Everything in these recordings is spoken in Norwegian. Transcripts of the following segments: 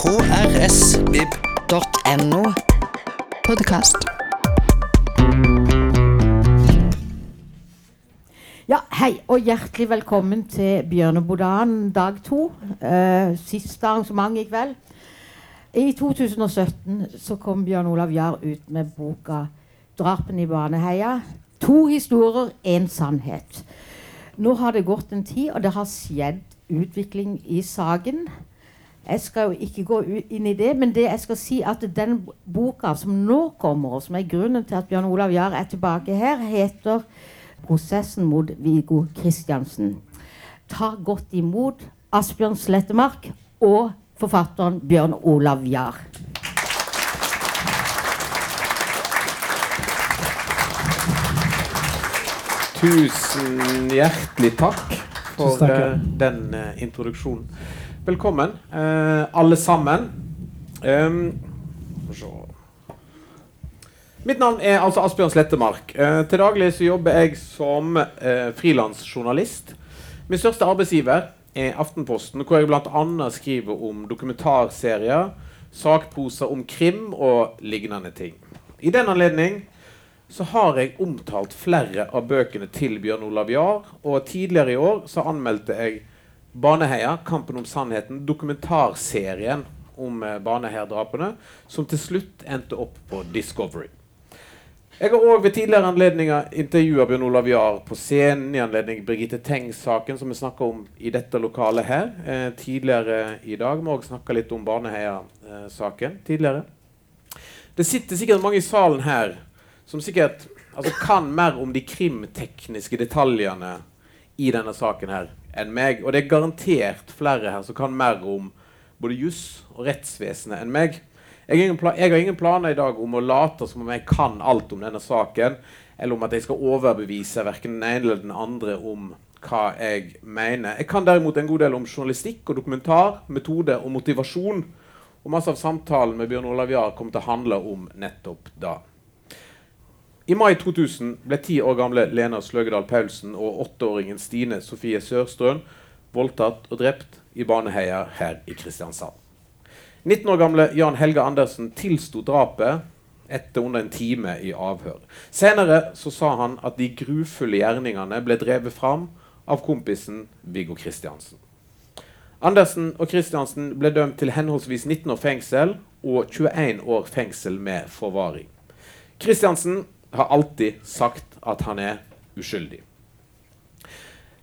krsvib.no. Podkast. Ja, hei og hjertelig velkommen til Bjørnebodaen dag to. Eh, siste arrangement i kveld. I 2017 så kom Bjørn Olav Jahr ut med boka 'Drapene i Baneheia'. To historier, én sannhet. Nå har det gått en tid, og det har skjedd utvikling i saken. Jeg skal jo ikke gå inn i det, men det jeg skal si at den boka som nå kommer, og som er grunnen til at Bjørn Olav Jahr er tilbake her, heter 'Prosessen mot Viggo Kristiansen'. Ta godt imot Asbjørn Slettemark og forfatteren Bjørn Olav Jahr. Tusen hjertelig takk for Tusen takk, ja. eh, den eh, introduksjonen. Velkommen, eh, alle sammen. Um. Mitt navn er altså Asbjørn Slettemark. Eh, til daglig så jobber jeg som eh, frilansjournalist. Min største arbeidsgiver er Aftenposten, hvor jeg bl.a. skriver om dokumentarserier, sakposer om krim og lignende ting. I den anledning så har jeg omtalt flere av bøkene til Bjørn Olav Jahr. Og tidligere i år så anmeldte jeg Baneheia, kampen om sannheten, dokumentarserien om eh, Baneheia-drapene, som til slutt endte opp på Discovery. Jeg har òg ved tidligere anledninger intervjua Bjørn Olav Jahr på scenen i anledning Birgitte Tengs-saken, som vi snakka om i dette lokalet her eh, tidligere i dag. Vi har òg snakka litt om Baneheia-saken tidligere. Det sitter sikkert mange i salen her som sikkert altså, kan mer om de krimtekniske detaljene i denne saken her enn meg. Og det er garantert flere her som kan mer om både juss og rettsvesenet enn meg. Jeg har, jeg har ingen planer i dag om å late som om jeg kan alt om denne saken, eller om at jeg skal overbevise verken den ene eller den andre om hva jeg mener. Jeg kan derimot en god del om journalistikk og dokumentar, metode og motivasjon. Og masse av samtalen med Bjørn Olav Jahr kommer til å handle om nettopp da. I mai 2000 ble ti år gamle Lena Sløgedal Paulsen og åtteåringen Stine Sofie Sørstrøn voldtatt og drept i Baneheia her i Kristiansand. 19 år gamle Jan Helge Andersen tilsto drapet etter under en time i avhør. Senere så sa han at de grufulle gjerningene ble drevet fram av kompisen Viggo Kristiansen. Andersen og Kristiansen ble dømt til henholdsvis 19 år fengsel og 21 år fengsel med forvaring. Kristiansen har alltid sagt at han er uskyldig.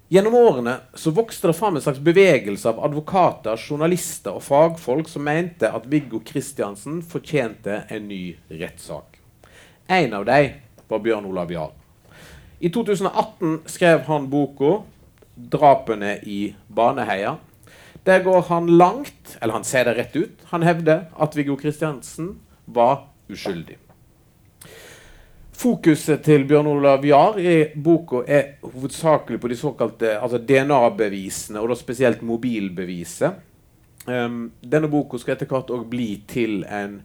Gjennom årene så vokste det fram en slags bevegelse av advokater, journalister og fagfolk som mente at Viggo Kristiansen fortjente en ny rettssak. En av dem var Bjørn Olav Jahr. I 2018 skrev han boka 'Drapene i Baneheia'. Der går han langt, eller han sier det rett ut. Han hevder at Viggo Kristiansen var uskyldig. Fokuset til Bjørn Olav Jahr i boka er hovedsakelig på de såkalte altså DNA-bevisene, og da spesielt mobilbeviset. Um, denne boka skal etter hvert òg bli til en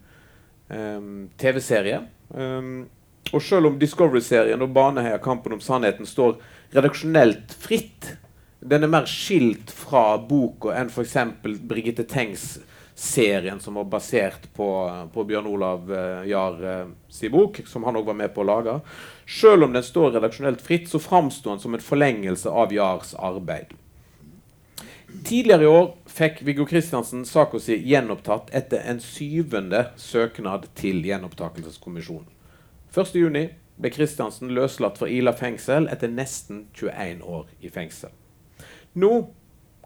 um, TV-serie. Um, og selv om Discovery-serien og Baneheia kampen om sannheten står redaksjonelt fritt, den er mer skilt fra boka enn f.eks. Brigitte Tengs serien som var basert på, på Bjørn Olav eh, Jahr eh, sin bok, som han òg var med på å lage. Selv om den står redaksjonelt fritt, så framsto han som en forlengelse av Jahrs arbeid. Tidligere i år fikk Viggo Kristiansen saka si gjenopptatt etter en syvende søknad til gjenopptakelseskommisjonen. 1.6 ble Kristiansen løslatt fra Ila fengsel etter nesten 21 år i fengsel. Nå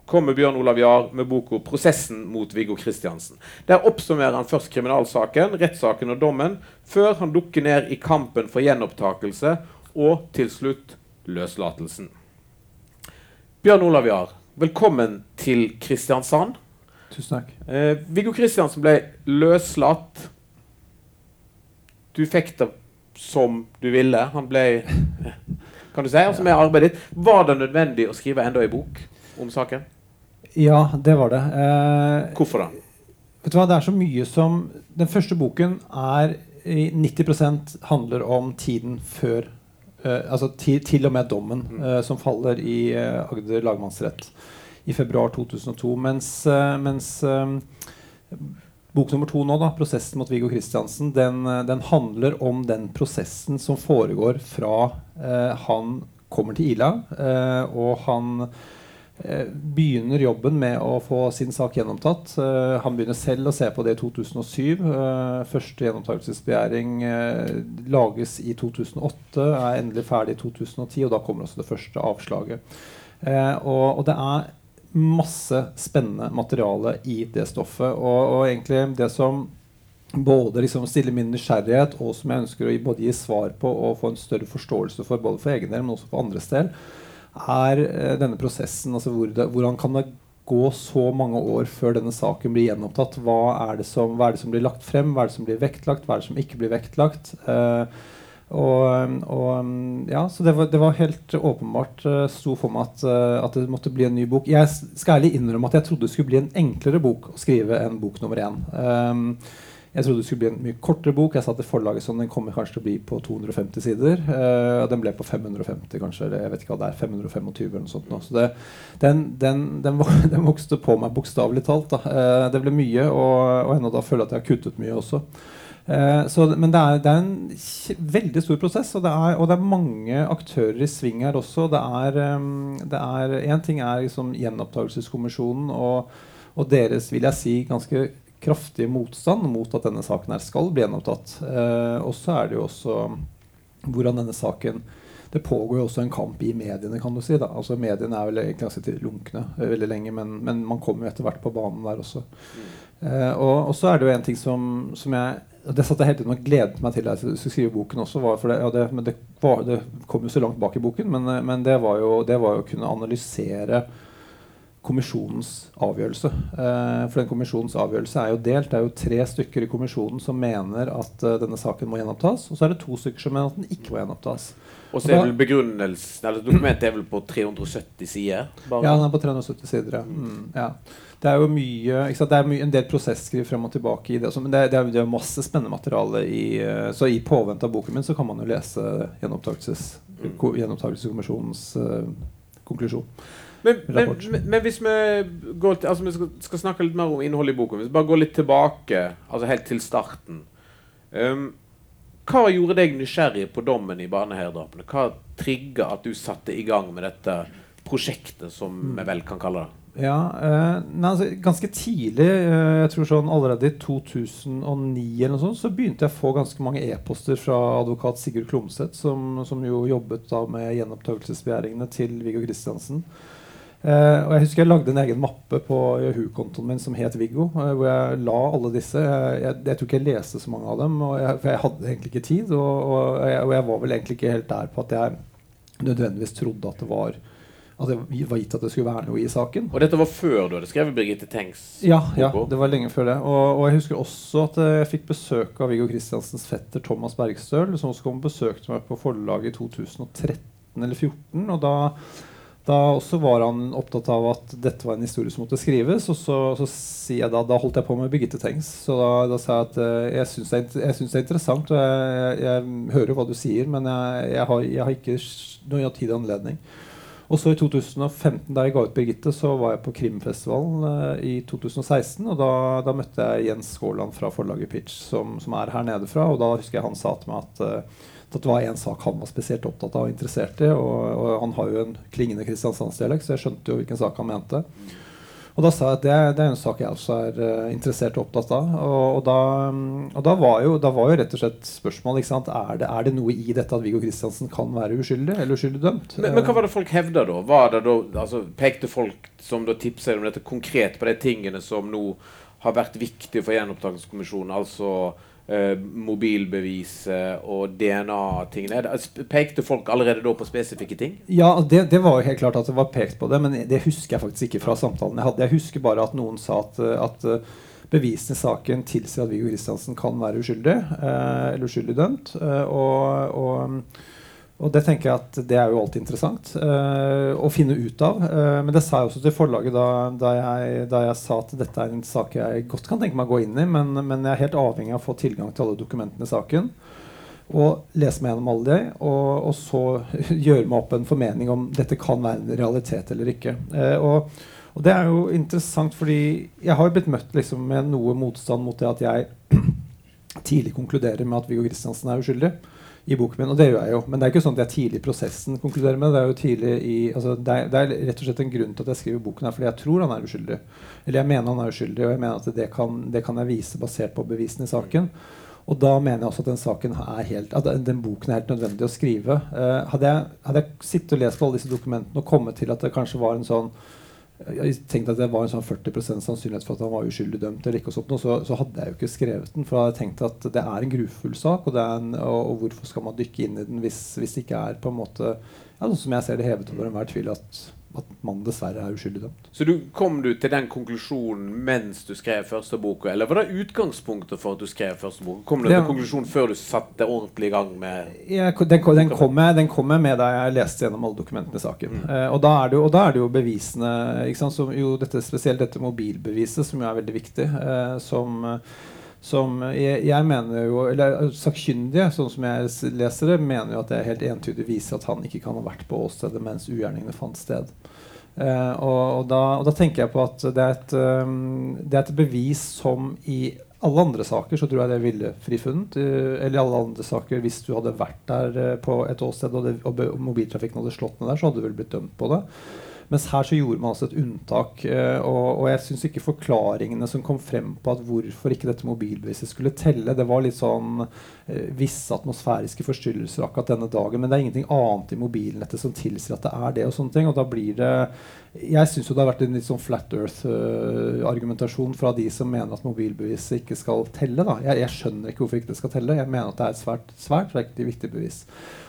kommer Bjørn Olav Jahr med boka 'Prosessen mot Viggo Kristiansen'. Der oppsummerer han først kriminalsaken, rettssaken og dommen, før han dukker ned i kampen for gjenopptakelse og til slutt løslatelsen. Bjørn Olav Jahr, velkommen til Kristiansand. Tusen takk. Eh, Viggo Kristiansen ble løslatt. Du fikk det som du ville. Han ble Kan du si? Altså med arbeidet ditt. Var det nødvendig å skrive enda en bok om saken? Ja, det var det. Eh, Hvorfor da? vet du hva, Det er så mye som Den første boken er 90% handler om tiden før eh, Altså ti, til og med dommen eh, som faller i eh, Agder lagmannsrett i februar 2002. Mens, eh, mens eh, Bok nummer to nå, da, 'Prosessen mot Viggo Kristiansen', den, den handler om den prosessen som foregår fra eh, han kommer til Ila, eh, og han begynner jobben med å få sin sak gjennomtatt. Eh, han begynner selv å se på det i 2007. Eh, første gjennomtakelsesbegjæring lages i 2008, er endelig ferdig i 2010, og da kommer også det første avslaget. og det er masse spennende materiale i det stoffet. Og, og egentlig det som både liksom stiller min nysgjerrighet, og som jeg ønsker å både gi svar på og få en større forståelse for både for egen del, men også for andres del, er eh, denne prosessen. altså hvor det, Hvordan kan det gå så mange år før denne saken blir gjenopptatt? Hva er, som, hva er, det som, blir lagt frem? Hva er det som blir vektlagt? Hva er det som ikke blir vektlagt? Eh, og, og, ja, så det var, det var helt åpenbart uh, sto for meg at, uh, at, det måtte bli en ny bok. Jeg skal ærlig innrømme at jeg trodde det skulle bli en enklere bok å skrive enn bok nummer én. Um, jeg trodde det skulle bli en mye kortere bok. Jeg sa til forlaget sånn, den kommer kanskje til å bli på 250 sider. Uh, den ble på 550, kanskje. Eller jeg vet ikke hva det er. 525 eller noe sånt. Nå. Så det, den, den, den, den, vokste på meg bokstavelig talt. Uh, det ble mye, og, og ennå da føler jeg at jeg har kuttet mye også. Eh, så, men det er, det er, en veldig stor prosess, og det, er, og det, er, mange aktører i sving her også. Det er, um, ting er liksom Gjenopptakelseskommisjonen og, og, deres vil jeg si, ganske kraftige motstand mot at denne saken her skal bli gjenopptatt. Eh, og så er det jo også hvordan denne saken det pågår jo også en kamp i mediene. kan du si da. Altså Mediene er vel egentlig ganske lunkne eh, veldig lenge, men, men man kommer jo etter hvert på banen der også. Mm. Eh, og, og, så er det jo en ting som, som jeg det satt jeg hele tiden og gledet meg til jeg skulle skrive boken også. Det, ja, det, men det, var, det, kom jo så langt bak i boken, men, men det, var jo, det var jo å kunne analysere kommisjonens avgjørelse. Eh, for den kommisjonens avgjørelse er jo delt. Det er jo tre stykker i kommisjonen som mener at uh, denne saken må gjenopptas. Og så er det to stykker som mener at den ikke må gjenopptas. Og så er vel begrunnelsen Eller dokumentet er vel på 370 sider? Bare. Ja, den er på 370 sider. Ja. Mm, ja det er jo mye, det er mye, en del prosesskriv frem og tilbake i det. Men det, det, er, det er masse spennende materiale i eh, Så i påvente av boken min så kan man jo lese gjenopptakelses, gjenopptakelseskommisjonens uh, konklusjon. Men, men, men, hvis vi, går til, altså vi skal, skal, snakke litt mer om innholdet i boken Hvis vi bare går litt tilbake, altså helt til starten um, Hva gjorde deg nysgjerrig på dommen i barneherredrapene? Hva trigga at du satte i gang med dette prosjektet, som vi vel kan kalle det? Ja, eh, nei, altså, Ganske tidlig, eh, jeg tror sånn allerede i 2009, eller noe sånt, så begynte jeg å få ganske mange e-poster fra advokat Sigurd Klomsæt, som, som, jo jobbet da med gjenopptakelsesbegjæringene til Viggo Kristiansen. Eh, og Jeg husker jeg lagde en egen mappe på Yahoo-kontoen min som het Viggo. Eh, hvor jeg la alle disse. Jeg, jeg, jeg, tror ikke jeg leste så mange av dem, jeg, for jeg hadde egentlig ikke tid. Og, og, og, jeg, var vel egentlig ikke helt der på at jeg nødvendigvis trodde at det var at det var gitt at det skulle være noe i saken. Og dette var før du hadde skrevet Birgitte Tengs? Ja, ja, det var lenge før det. Og, og, jeg husker også at jeg fikk besøk av Viggo Kristiansens fetter Thomas Bergstøl, som også kom og besøkte meg på forlaget i 2013 eller 2014. Og da, da også var han opptatt av at dette var en historie som måtte skrives. Og så, så sier jeg da, da holdt jeg på med Birgitte Tengs. Så da, da sa jeg at uh, jeg syns det, det, er interessant, og jeg, jeg, jeg hører hva du sier, men jeg, jeg har, har, ikke noe tid og anledning. Og så i 2015, da jeg ga ut 'Birgitte', så var jeg på Krimfestivalen uh, i 2016. Og da, da, møtte jeg Jens Skåland fra forlaget Pitch, som, som, er her nede fra. Og da husker jeg han sa til meg at, uh, at det var en sak han var spesielt opptatt av og interessert i. Og, og han har jo en klingende kristiansandsdialekt, så jeg skjønte jo hvilken sak han mente. Og da sa jeg at det, det er en sak jeg også er uh, interessert og opptatt av. Og, og, da, og da, var jo, da, var jo, rett og slett spørsmålet er det, er det, noe i dette at Viggo Kristiansen kan være uskyldig eller uskyldig dømt? Men, men, hva var det folk hevda da? Da altså, pekte folk som da tipsa om dette konkret på de tingene som nå har vært viktige for gjenopptakelseskommisjonen? Altså Uh, mobilbeviset og DNA-tingene. Pekte folk allerede da på spesifikke ting? Ja, det, det, var helt klart at det var pekt på det, men det husker jeg faktisk ikke fra samtalen jeg hadde. Jeg husker bare at noen sa at, at eh, bevisene i saken tilsier at Viggo Kristiansen kan være uskyldig, uh, eller uskyldig dømt. Uh, og, og og det tenker jeg at det er jo alltid interessant uh, å finne ut av. Uh, men det sa jeg også til forlaget da, da, jeg, da, jeg, sa at dette er en sak jeg godt kan tenke meg å gå inn i, men, men, jeg er helt avhengig av å få tilgang til alle dokumentene i saken. Og lese meg gjennom alle de, og, og, så gjøre meg opp en formening om dette kan være en realitet eller ikke. Uh, og, Og det er jo interessant, fordi jeg har jo blitt møtt liksom med noe motstand mot det at jeg tidlig konkluderer med at Viggo Kristiansen er uskyldig i boken min. Og det gjør jeg jo. Men det er ikke sånn at jeg tidlig i prosessen konkluderer med det. er jo tidlig i, altså det, er, det, er, rett og slett en grunn til at jeg skriver boken her, fordi jeg tror han er uskyldig. Eller jeg mener han er uskyldig, og jeg mener at det kan, det kan jeg vise basert på bevisene i saken. Og da mener jeg også at den saken er helt, at den boken er helt nødvendig å skrive. Eh, hadde, jeg, hadde jeg sittet og lest på alle disse dokumentene og kommet til at det kanskje var en sånn jeg tenkte at det var en sånn 40% sannsynlighet for at han var uskyldig dømt, eller ikke og sånt, så, så, hadde jeg jo ikke skrevet den. For jeg hadde tenkt at det er en grufull sak, og, en, og, og hvorfor skal man dykke inn i den hvis, hvis det ikke er på en måte ja, sånn som jeg ser det hevet over enhver tvil at at man dessverre er uskyldig dømt. Så du, kom du til den konklusjonen mens du skrev første boka, eller var det utgangspunktet for at du skrev første boka? Kom du til konklusjonen før du satte ordentlig i gang med ja, den, den, kom jeg, den, kom jeg, med da jeg leste gjennom alle dokumentene i saken. Mm. Eh, og, da jo, og, da er det jo, bevisene som, jo dette, Spesielt dette mobilbeviset, som jo er veldig viktig. eh, som uh, som jeg, jeg, mener jo eller Sakkyndige, sånn som jeg leser det, mener jo at det er helt entydig viser at han ikke kan ha vært på åstedet mens ugjerningene fant sted. Eh, og, og, da, og, da, tenker jeg på at det er, et, um, det er et bevis som i alle andre saker så tror jeg det ville frifunnet. Uh, eller i alle andre saker hvis du hadde vært der uh, på et åsted og, det, og, mobiltrafikken hadde slått ned der, så hadde du vel blitt dømt på det. Mens her så gjorde man altså et unntak. Eh, og, og jeg syns ikke forklaringene som kom frem på at hvorfor ikke dette mobilbeviset skulle telle, det var litt sånn eh, visse atmosfæriske forstyrrelser akkurat denne dagen. Men det er ingenting annet i mobilnettet som tilsier at det er det. og sånne ting, og da blir det jeg syns det har vært en litt sånn flat earth-argumentasjon uh, fra de som mener at mobilbeviset ikke skal telle. Jeg, jeg, skjønner ikke hvorfor ikke det skal telle. Jeg mener at det er et svært, svært viktig bevis.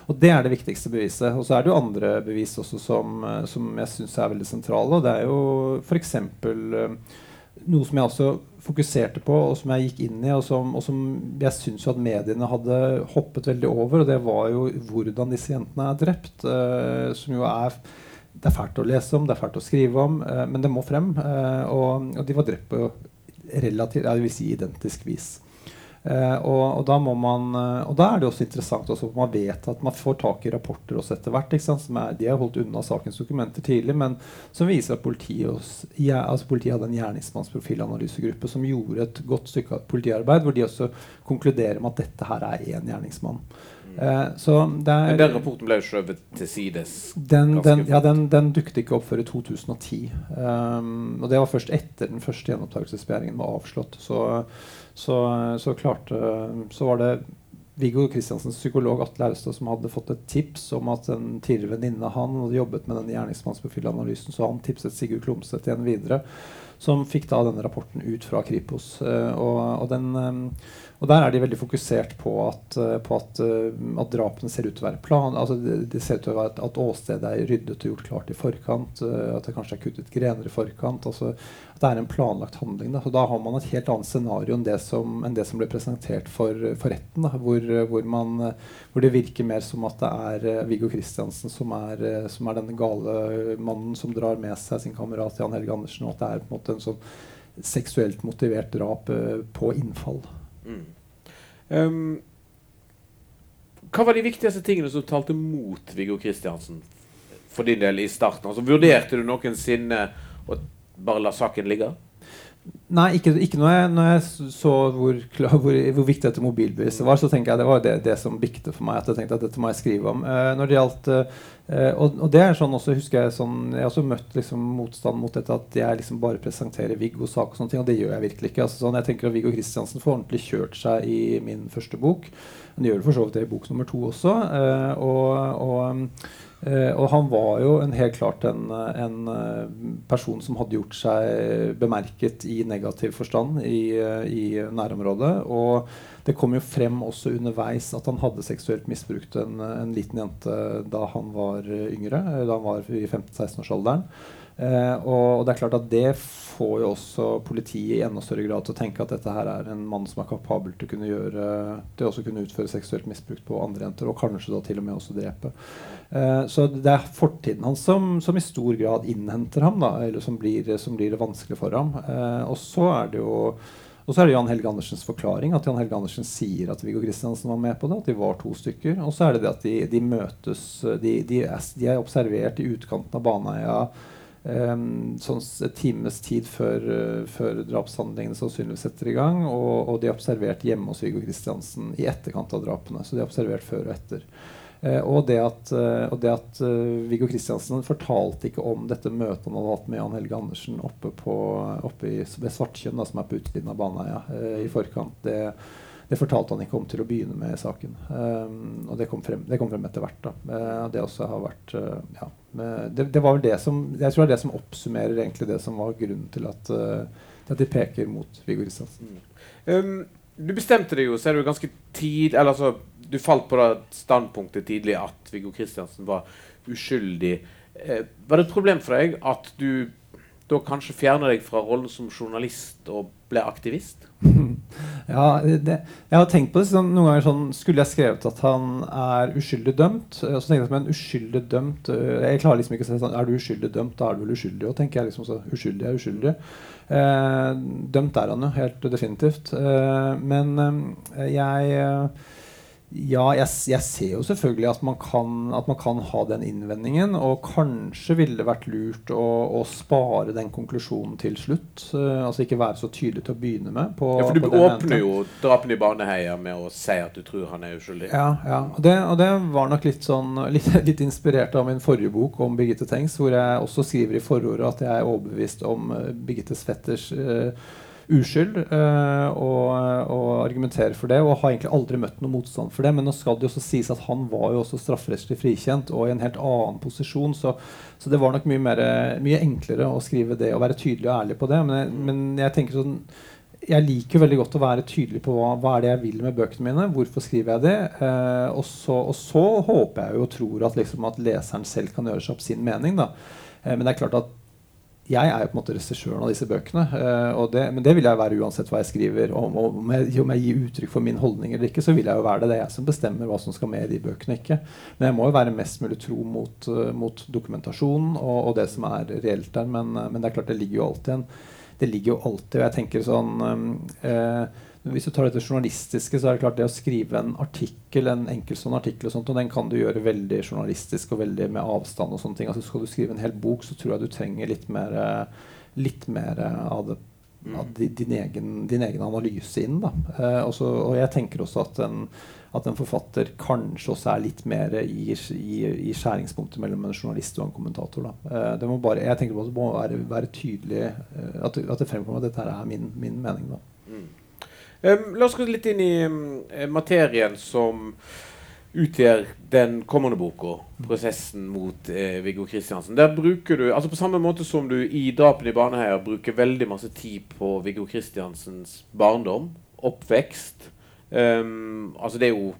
Og det er det viktigste beviset. Og så er det jo andre bevis også som, eh, som jeg syns er veldig sentrale. Og det er jo f.eks. Uh, noe som jeg også fokuserte på, og som jeg gikk inn i, og som, og som jeg syns at mediene hadde hoppet veldig over, og det var jo hvordan disse jentene er drept. Uh, som jo er det er fælt å lese om, det er fælt å skrive om, uh, men det må frem. Uh, og, og, de var drept på relativt, jeg vil si identisk vis. Uh, og, og, da man, og da er det også interessant også man vet at man får tak i rapporter også etter hvert. Er, de har holdt unna sakens dokumenter tidlig, men som viser at politiet, også, ja, altså politiet hadde en gjerningsmannsprofilanalysegruppe som gjorde et godt stykke politiarbeid, hvor de også konkluderer med at dette her er én gjerningsmann. Eh, der, den rapporten ble jo skjøvet til sides? Den, den, ja, den, den, dukket ikke opp før i 2010. Um, og det var først etter den første gjenopptakelsesbegjæringen var avslått. Så, så, så, klarte Så var det Viggo Kristiansens psykolog Atle Austad som hadde fått et tips om at en tidligere venninne han hadde jobbet med den gjerningsmannsprofilanalysen, så han tipset Sigurd Klomsæt igjen videre, som fikk da denne rapporten ut fra Kripos. Uh, og, og den um, og Der er de veldig fokusert på at, eh, på at, eh, at drapene ser ut til å være plan. Altså det, det, ser ut til å være at, åstedet er ryddet og gjort klart i forkant. Eh, at det kanskje er kuttet grener i forkant. Altså at det er en planlagt handling. Da, Så da har man et helt annet scenario enn det som, enn det som ble presentert for, for retten. Hvor, hvor, man, hvor, det virker mer som at det er Viggo Kristiansen som er, som er denne gale mannen som drar med seg sin kamerat Jan Helge Andersen, og at det er på en måte en sånn seksuelt motivert drap på innfall. Mm. Um, hva var de viktigste tingene som talte mot Viggo Kristiansen for din del i starten? Altså, vurderte du noensinne å bare la saken ligge? Nei, ikke, ikke når, jeg, når, jeg, så hvor, hvor, hvor viktig dette mobilbeviset var, så tenker jeg det var det, det som bikte for meg. at Jeg tenkte at dette må jeg skrive om. Uh, når det gjaldt uh, og, og, det er sånn også, husker Jeg sånn, jeg har også møtt liksom, motstand mot dette at jeg liksom bare presenterer Viggos sak, og sånne ting, og det gjør jeg virkelig ikke. Altså, sånn, jeg tenker at Viggo Kristiansen får ordentlig kjørt seg i min første bok. Han gjør det for så vidt det i bok nummer to også. Uh, og, og og han var jo en, helt klart en, en, eh, person som hadde gjort seg bemerket i negativ forstand i, uh, i, nærområdet. Og det kom jo frem også underveis at han hadde seksuelt misbrukt en, en liten jente da han var yngre, da han var i 15-16-årsalderen. Uh, og, det er klart at det får jo også politiet i enda større grad til å tenke at dette her er en mann som er kapabel til å kunne gjøre til også kunne utføre seksuelt misbruk på andre jenter, og kanskje da til og med også drepe. Uh, så det er fortiden hans som, som, i stor grad innhenter ham, da, eller som blir, som blir det vanskelig for ham. Uh, og så er det jo og så er det Jan Helge Andersens forklaring. At Jan Helge Andersen sier at Viggo Kristiansen var med på det. At de var to stykker. Og så er det det at de, de møtes de, de, er, de, er, observert i utkanten av Baneheia Um, sånn times tid før, før drapshandlingene sannsynligvis setter i gang. Og, og de er observert hjemme hos Viggo Kristiansen i etterkant av drapene. Så de har observert før og etter. Uh, og det at, uh, og det at Viggo Kristiansen fortalte ikke om dette møtet han hadde hatt med Jan Helge Andersen oppe, på, oppe i, ved Svartkjønn, som er på utsiden av Baneheia, i forkant. det det fortalte han ikke om til å begynne med saken. Um, og det kom, frem, det kom frem etter hvert. da. Uh, det vært uh, ja, det, det, var vel det som jeg tror det er det som oppsummerer egentlig det som var grunnen til at, uh, at de peker mot Viggo Kristiansen. Mm. Um, du bestemte deg jo, så er du ganske tid, eller altså, du falt på det standpunktet tidlig at Viggo Kristiansen var uskyldig. var det et problem for deg at du da kanskje fjerne deg fra rollen som journalist og ble aktivist? ja, det, jeg har tenkt på det sånn, noen ganger sånn Skulle jeg skrevet at han er uskyldig dømt? Og så tenkte jeg men uskyldig dømt øh, Jeg klarer liksom ikke å si sånn Er du uskyldig dømt, da er du vel uskyldig. Og tenker jeg liksom så Uskyldig er uskyldig. Eh, dømt er han jo, helt definitivt. Eh, men eh, jeg ja, jeg, jeg, ser jo selvfølgelig at man, kan, at man, kan, ha den innvendingen. Og kanskje ville det vært lurt å, å spare den konklusjonen til slutt. Uh, altså ikke være så tydelig til å begynne med. På, ja, For du åpner jo drapene i Baneheia med å si at du tror han er uskyldig. Ja, ja. Og, det, og det var nok litt, sånn, litt, litt, inspirert av min forrige bok om Birgitte Tengs, hvor jeg også skriver i forordet at jeg er overbevist om Birgitte Birgittes fetters uh, uskyld uh, og, og, argumenterer for det. Og har egentlig aldri møtt noen motstand for det. Men nå skal det jo også sies at han var jo også strafferettslig frikjent og i en helt annen posisjon. Så, så det var nok mye, mer, mye, enklere å skrive det og være tydelig og ærlig på det. Men jeg, men jeg tenker sånn jeg liker veldig godt å være tydelig på hva, hva er det jeg vil med bøkene mine. Hvorfor skriver jeg det? Eh, og, så, og, så, håper jeg jo og tror at, liksom, at leseren selv kan gjøre seg opp sin mening. Eh, men det er klart at jeg er jo på en måte regissøren av disse bøkene. Uh, det, men det vil jeg være uansett hva jeg skriver. Om, om, jeg, om, jeg, gir uttrykk for min holdning eller ikke, så vil jeg jo være det. Det er jeg som bestemmer hva som skal med i de bøkene. ikke. Men jeg må jo være mest mulig tro mot, uh, mot dokumentasjonen og, og, det som er reelt der. Men, uh, men, det er klart, det ligger jo alltid en Det ligger jo alltid, og jeg tenker sånn um, hvis du tar dette journalistiske, så er det klart det å skrive en artikkel, en enkeltstående artikkel, og sånt, og den kan du gjøre veldig journalistisk og veldig med avstand. og sånne ting. Altså Skal du skrive en hel bok, så tror jeg du trenger litt mer, litt mer av, det, av din, egen, din, egen, analyse inn. da. Eh, også, og jeg tenker også at en, at en, forfatter kanskje også er litt mer i, i, i skjæringspunktet mellom en journalist og en kommentator. Eh, det må bare, jeg tenker også det må være, være tydelig eh, at, at, det fremkommer at dette er min, min mening. da. Mm. La oss gå litt inn i um, materien som utgjør den kommende boka, 'Prosessen mot eh, Viggo Kristiansen'. Der bruker du, altså På samme måte som du i 'Drapene i Baneheia' bruker veldig masse tid på Viggo Kristiansens barndom, oppvekst um, Altså Det er jo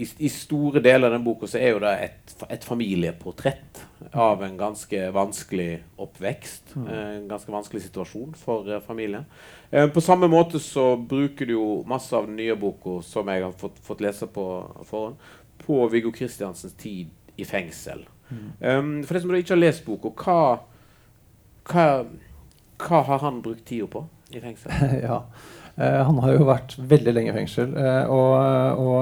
i, i, store deler av den boka så er jo det et, et familieportrett av en ganske vanskelig oppvekst. Mm. Eh, en ganske vanskelig situasjon for uh, familien. Uh, på samme måte så bruker du jo masse av den nye boka som jeg har fått, fått lese på forhånd, på Viggo Kristiansens tid i fengsel. Mm. Um, for det som du ikke har lest boka, hva, hva, hva, har han brukt tida på i fengsel? ja, Han har jo vært veldig lenge i fengsel. Uh, og, og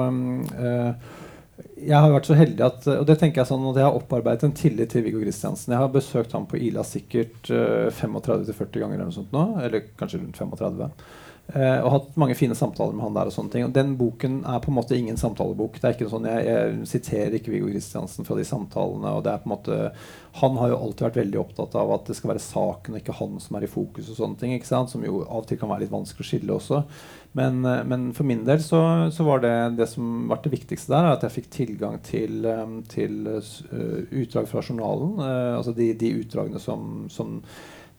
jeg har vært så heldig at og det tenker jeg sånn, at jeg har opparbeidet en tillit til Viggo Kristiansen. Jeg har besøkt ham på Ila sikkert uh, 35-40 ganger eller noe sånt nå. Eller kanskje rundt 35. Uh, og hatt mange fine samtaler med han der. og sånne ting. Og Den boken er på en måte ingen samtalebok. det er ikke sånn, Jeg, jeg siterer ikke Viggo Kristiansen fra de samtalene. og det er på en måte, Han har jo alltid vært veldig opptatt av at det skal være saken og ikke han som er i fokus. og sånne ting, ikke sant? Som jo av og til kan være litt vanskelig å skille også. Men, uh, men for min del så, så, var det det som var det viktigste der, at jeg fikk tilgang til, um, til uh, utdrag fra journalen. altså de, de utdragene som, som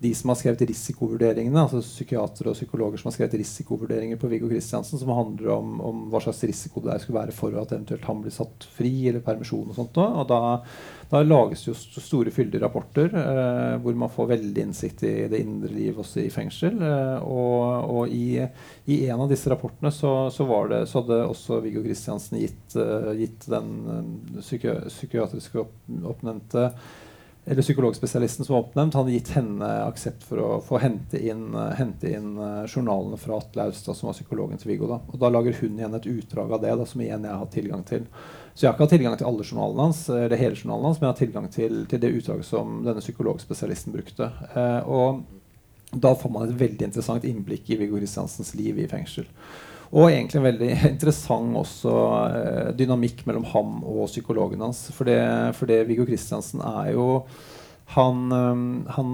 de som har skrevet risikovurderingene, altså psykiatere og psykologer som har skrevet risikovurderinger på Viggo Kristiansen, som handler om, om, hva slags risiko det skulle være for at eventuelt han blir satt fri eller permisjon. Og sånt. Og da, da lages jo store, fyldige rapporter eh, hvor man får veldig innsikt i det indre liv også i fengsel. Eh, og, og i, i, en av disse rapportene så, så, det, så hadde også Viggo Kristiansen gitt, uh, gitt den uh, psyki psykiatriske opp, oppnevnte eller psykologspesialisten som var oppnevnt, hadde gitt henne aksept for å få hente inn, uh, hente inn uh, journalene fra Atle Austad, som var psykologen til Viggo. Da. Og da lager hun igjen et utdrag av det, da, som igjen jeg har hatt tilgang til. Så jeg har ikke hatt tilgang til alle journalene hans, eller hele journalen hans, men jeg har tilgang til, til det utdraget som denne psykologspesialisten brukte. Eh, og da får man et veldig interessant innblikk i Viggo Kristiansens liv i fengsel. Og egentlig en veldig interessant også eh, dynamikk mellom ham og psykologen hans. For det, for det Viggo Kristiansen er jo han, han,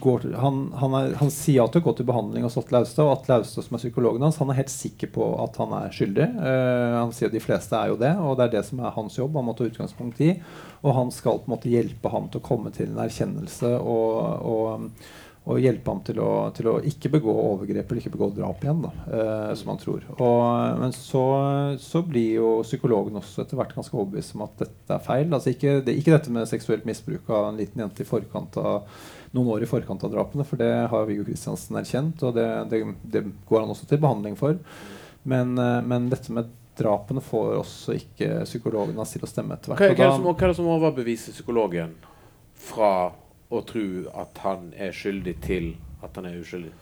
går, han, er, han, sier at til å gå til behandling hos Atle Austad, og Atle Austad, som er psykologen hans, han er helt sikker på at han er skyldig. Uh, han sier at de fleste er jo det, og det er det som er hans jobb. Han må ta utgangspunkt i. Og han skal på en måte hjelpe ham til å komme til en erkjennelse og, og og hjelpe ham til å, til å, ikke begå overgrep eller ikke begå drap igjen, da, eh, som han tror. Og, men så, så, blir jo psykologen også etter hvert ganske overbevist om at dette er feil. Altså ikke, det, ikke, dette med seksuelt misbruk av en liten jente i forkant av noen år i forkant av drapene, for det har Viggo Kristiansen erkjent, og det, det, det, går han også til behandling for. Men, eh, men dette med drapene får også ikke psykologen hans til å stemme etter hvert. Hva, hva, er det som overbeviser psykologen fra å tro at han er skyldig til at han er uskyldig?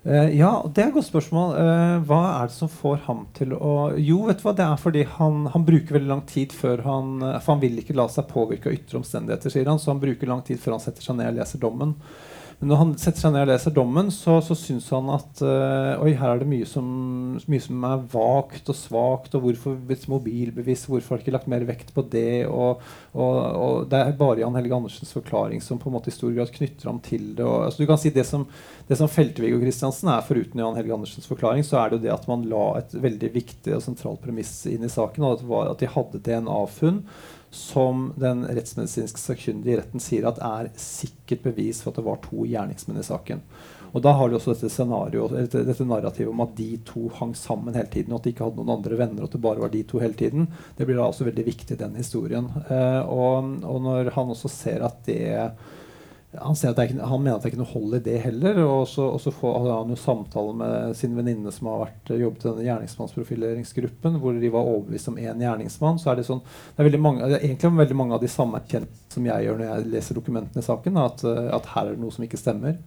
Uh, ja, det er et godt spørsmål. Uh, hva er det som får ham til å Jo, vet du hva, det er fordi han, han bruker veldig lang tid før han For han vil ikke la seg påvirke av ytre omstendigheter, sier han, så han bruker lang tid før han setter seg ned og leser dommen. Men når han setter seg ned og leser dommen, så, så syns han at uh, oi, her er det mye som, mye som er vagt og svakt. Og hvorfor et mobilbevis? Hvorfor har de ikke lagt mer vekt på det? Og, og, og Det er bare Jan Helge Andersens forklaring som på en måte i stor grad knytter ham til det. Og, altså, du kan si Det som, det som Feltevig Kristiansen er, foruten Jan Helge Andersens forklaring, så er det jo det at man la et veldig viktig og sentralt premiss inn i saken. og at, at de hadde DNA-funn som den rettsmedisinske sakkyndige i retten sier at er sikkert bevis for at det var to gjerningsmenn i saken. Og Da har du også dette dette, dette narrativet om at de to hang sammen hele tiden, og at de ikke hadde noen andre venner, og at det bare var de to hele tiden. Det blir da også veldig viktig i den historien. Eh, og, og når han også ser at det han, ikke, han, mener at det er ikke noe hold i det heller. Og så, og så får han jo samtale med sin venninne som har vært, jobbet i denne gjerningsmannsprofileringsgruppen, hvor de var overbevist om én gjerningsmann. Så er det sånn det er, mange, det er egentlig veldig mange av de samme erkjennelsene som jeg gjør når jeg leser dokumentene i saken, at, at her er det noe som ikke stemmer.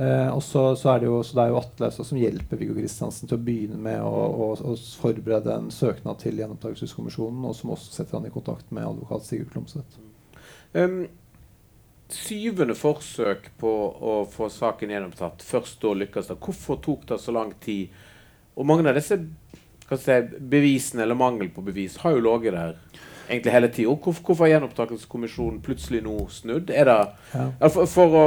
Eh, og så, så, er det jo, så jo Atle som hjelper Viggo Kristiansen til å begynne med å, å, å forberede en søknad til Gjenopptakelseskommisjonen, og som også setter han i kontakt med advokat Sigurd Klomsæt. Um, syvende forsøk på å få saken gjennomtatt. Først da lykkes det. Hvorfor tok det så lang tid? Og mange av disse si, bevisene, eller mangel på bevis, har jo ligget der egentlig hele tida. Hvorfor, har gjenopptakelseskommisjonen plutselig nå snudd? Er det ja. for, for å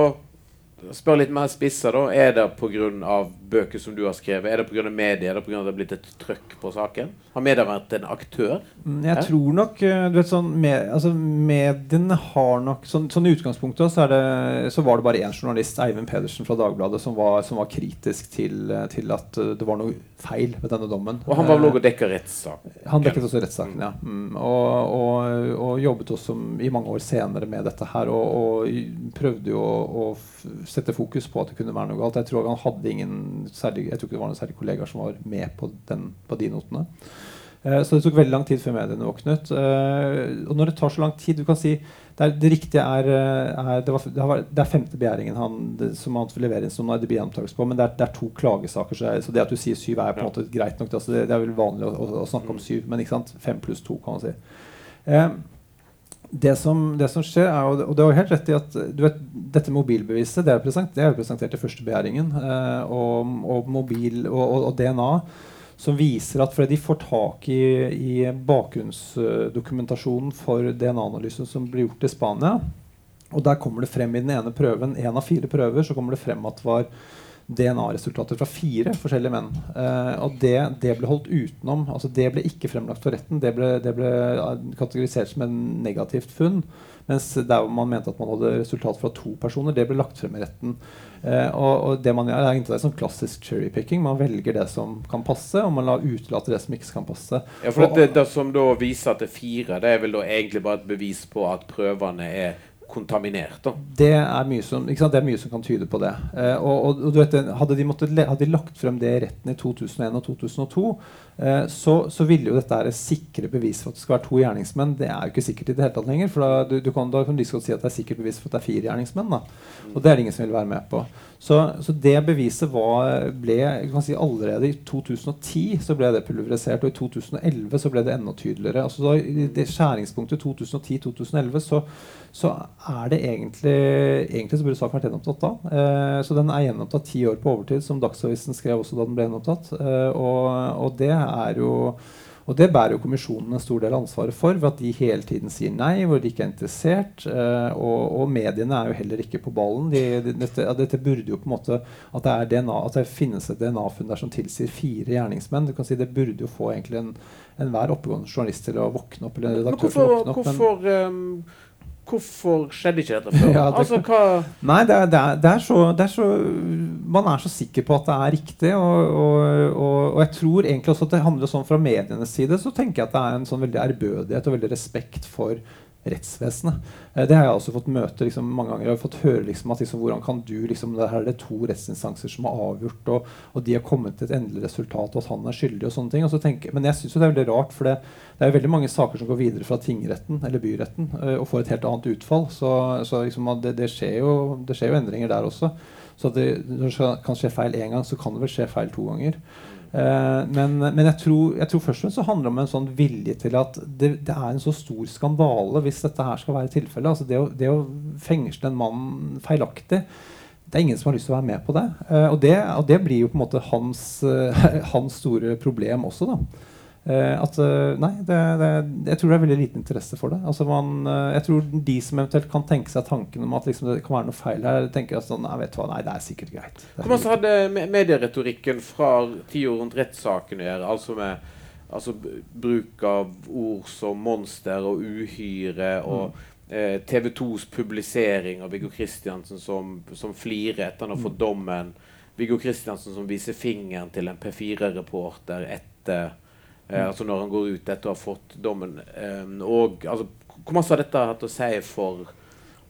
Spør litt mer spissa, da. Er det pga. bøker som du har skrevet? Er det pga. media? Er det pga. det har blitt et trøkk på saken? Har media vært en aktør? Mm, jeg her? tror nok eh, du vet sånn, med, altså, Mediene har nok Sånn, sånn i utgangspunktet så, det, så, var det bare én journalist, Eivind Pedersen fra Dagbladet, som var, som var kritisk til, eh, til, at det var noe feil ved denne dommen. Og han var vel òg og dekka rettssaken? Han dekket også rettssaken, ja. Mm, og, og, og, jobbet også i mange år senere med dette her, og, og prøvde jo å sette fokus på at det kunne være noe galt. Jeg tror han hadde ingen særlig, jeg tror ikke det var noen særlig kollegaer som var med på, den, på de notene. Uh, så det tok veldig lang tid før mediene våknet. Uh, og når det tar så lang tid du kan si, Det, er, det riktige er, eh, er det, var, det, var, det, er femte begjæringen han, som han leverer inn som det blir på. Men det er, det er to klagesaker, så, så, det at du sier syv, er på en måte greit nok. Altså det, er vel vanlig å, å, å, snakke om syv, men ikke sant? fem pluss to, kan man si. Uh, det som, det som, skjer, er og det er helt rett i at vet, dette mobilbeviset det er, present, det er presentert i første begjæringen. Eh, og, og, mobil, og, og, DNA som viser at fordi de får tak i, i bakgrunnsdokumentasjonen for DNA-analysen som blir gjort i Spania, og der kommer det frem i den ene prøven, en av fire prøver, så kommer det frem at det var DNA-resultater fra fire forskjellige menn. Eh, og det, det, ble holdt utenom. altså Det ble ikke fremlagt for retten. Det ble, det ble kategorisert som en negativt funn. Mens der man mente at man hadde resultat fra to personer, det ble lagt frem i retten. Eh, og, og, det man gjør, er egentlig sånn klassisk cherrypicking. Man velger det som kan passe, og man lar utelate det som ikke kan passe. Ja, for det, det, som da viser at det er fire, det er vel da egentlig bare et bevis på at prøvene er kontaminert. da. Det er mye som? Det er mye som kan tyde på det. Eh, og, og, og vet, hadde, de måttet, hadde de lagt frem det i retten i 2001 og 2002, eh, så, så ville jo dette være sikre bevis for at det skal være to gjerningsmenn. Det er jo ikke sikkert i det hele tatt lenger. For da, du, du kan, da kan du si at det er sikkert bevis for at det er fire gjerningsmenn. Da. Og det er det ingen som vil være med på. Så, så det beviset var, ble si allerede i 2010 så ble det pulverisert, og i 2011 så ble det enda tydeligere. Altså da, I det skjæringspunktet 2010-2011 så, så er det egentlig Egentlig så burde saken vært gjenopptatt da. Eh, så den er gjenopptatt ti år på overtid, som Dagsavisen skrev også da den ble gjenopptatt. Eh, og, og det er jo og det bærer jo kommisjonen en stor del av ansvaret for, ved at de hele tiden sier nei, hvor de ikke er interessert. Eh, og, og mediene er jo heller ikke på ballen. De, de, dette, dette burde jo på en måte At det, DNA, at det finnes et DNA-funn der som tilsier fire gjerningsmenn. Du kan si Det burde jo få egentlig en enhver oppegående journalist til å våkne opp. eller en Men hvorfor, til å våkne opp. men- hvorfor, ehm, hvorfor skjedde ikke dette før? Ja, det- altså, Nei, det er, det, er, det, er så, det er så Man er så sikker på at det er riktig. Og, og, og, og jeg tror egentlig også at det handler sånn fra medienes side så tenker jeg at det er en sånn veldig ærbødighet og veldig respekt for rettsvesenet. Eh, det har jeg også fått møte liksom, mange ganger. Jeg har fått høre liksom, at liksom, hvordan kan du liksom, det Her er det to rettsinstanser som har avgjort, og, og de har kommet til et endelig resultat, og at han er skyldig. og sånne ting. Og så tenker, men jeg syns det er veldig rart, for det, det er veldig mange saker som går videre fra tingretten eller byretten eh, og får et helt annet utfall. Så, så liksom, det, det, skjer jo, det skjer jo endringer der også. Så at det, når det kan skje feil én gang, så kan det vel skje feil to ganger. Eh, men men jeg, tror, jeg tror først og fremst så handler det om en sånn vilje til at det, det er en så stor skandale hvis dette her skal være tilfellet. Altså det, å, det å fengsle en mann feilaktig det er ingen som har lyst til å være med på det. Eh, og, det og det blir jo på en måte hans, eh, hans store problem også. da. Eh, at eh, Nei, det, det, jeg tror det er veldig liten interesse for det. Altså man, eh, jeg tror de som eventuelt kan tenke seg tanken om at liksom det kan være noe feil her, tenker at sånn, nei, vet du hva, nei, det er sikkert greit. Hvordan er Hvor hadde medieretorikken fra tida rundt rettssaken å gjøre? Altså med altså bruk av ord som monster og uhyre og eh, TV 2s publisering av Viggo Kristiansen som, som flirer etter han har fått dommen. Viggo Kristiansen som viser fingeren til en P4-reporter etter eh, Altså når han går ut etter å ha fått dommen. Eh, og altså, Hvor masse har dette hatt å si for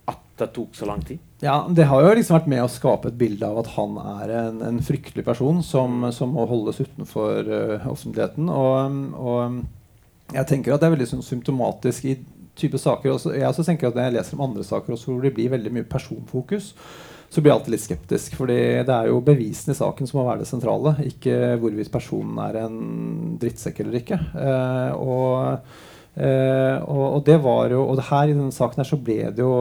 at det tok så lang tid? Ja, Det har jo liksom vært med å skape et bilde av at han er en, en fryktelig person som, som må holdes utenfor uh, offentligheten. Og, og jeg tenker at det er veldig sånn symptomatisk i type saker. Også, jeg også tenker at Når jeg leser om andre saker også, hvor det blir veldig mye personfokus, så blir jeg alltid litt skeptisk. fordi det er jo bevisene i saken som må være det sentrale, ikke hvorvidt personen er en drittsekk eller ikke. Eh, og Eh, og, og det var jo Og her i denne saken her så ble det jo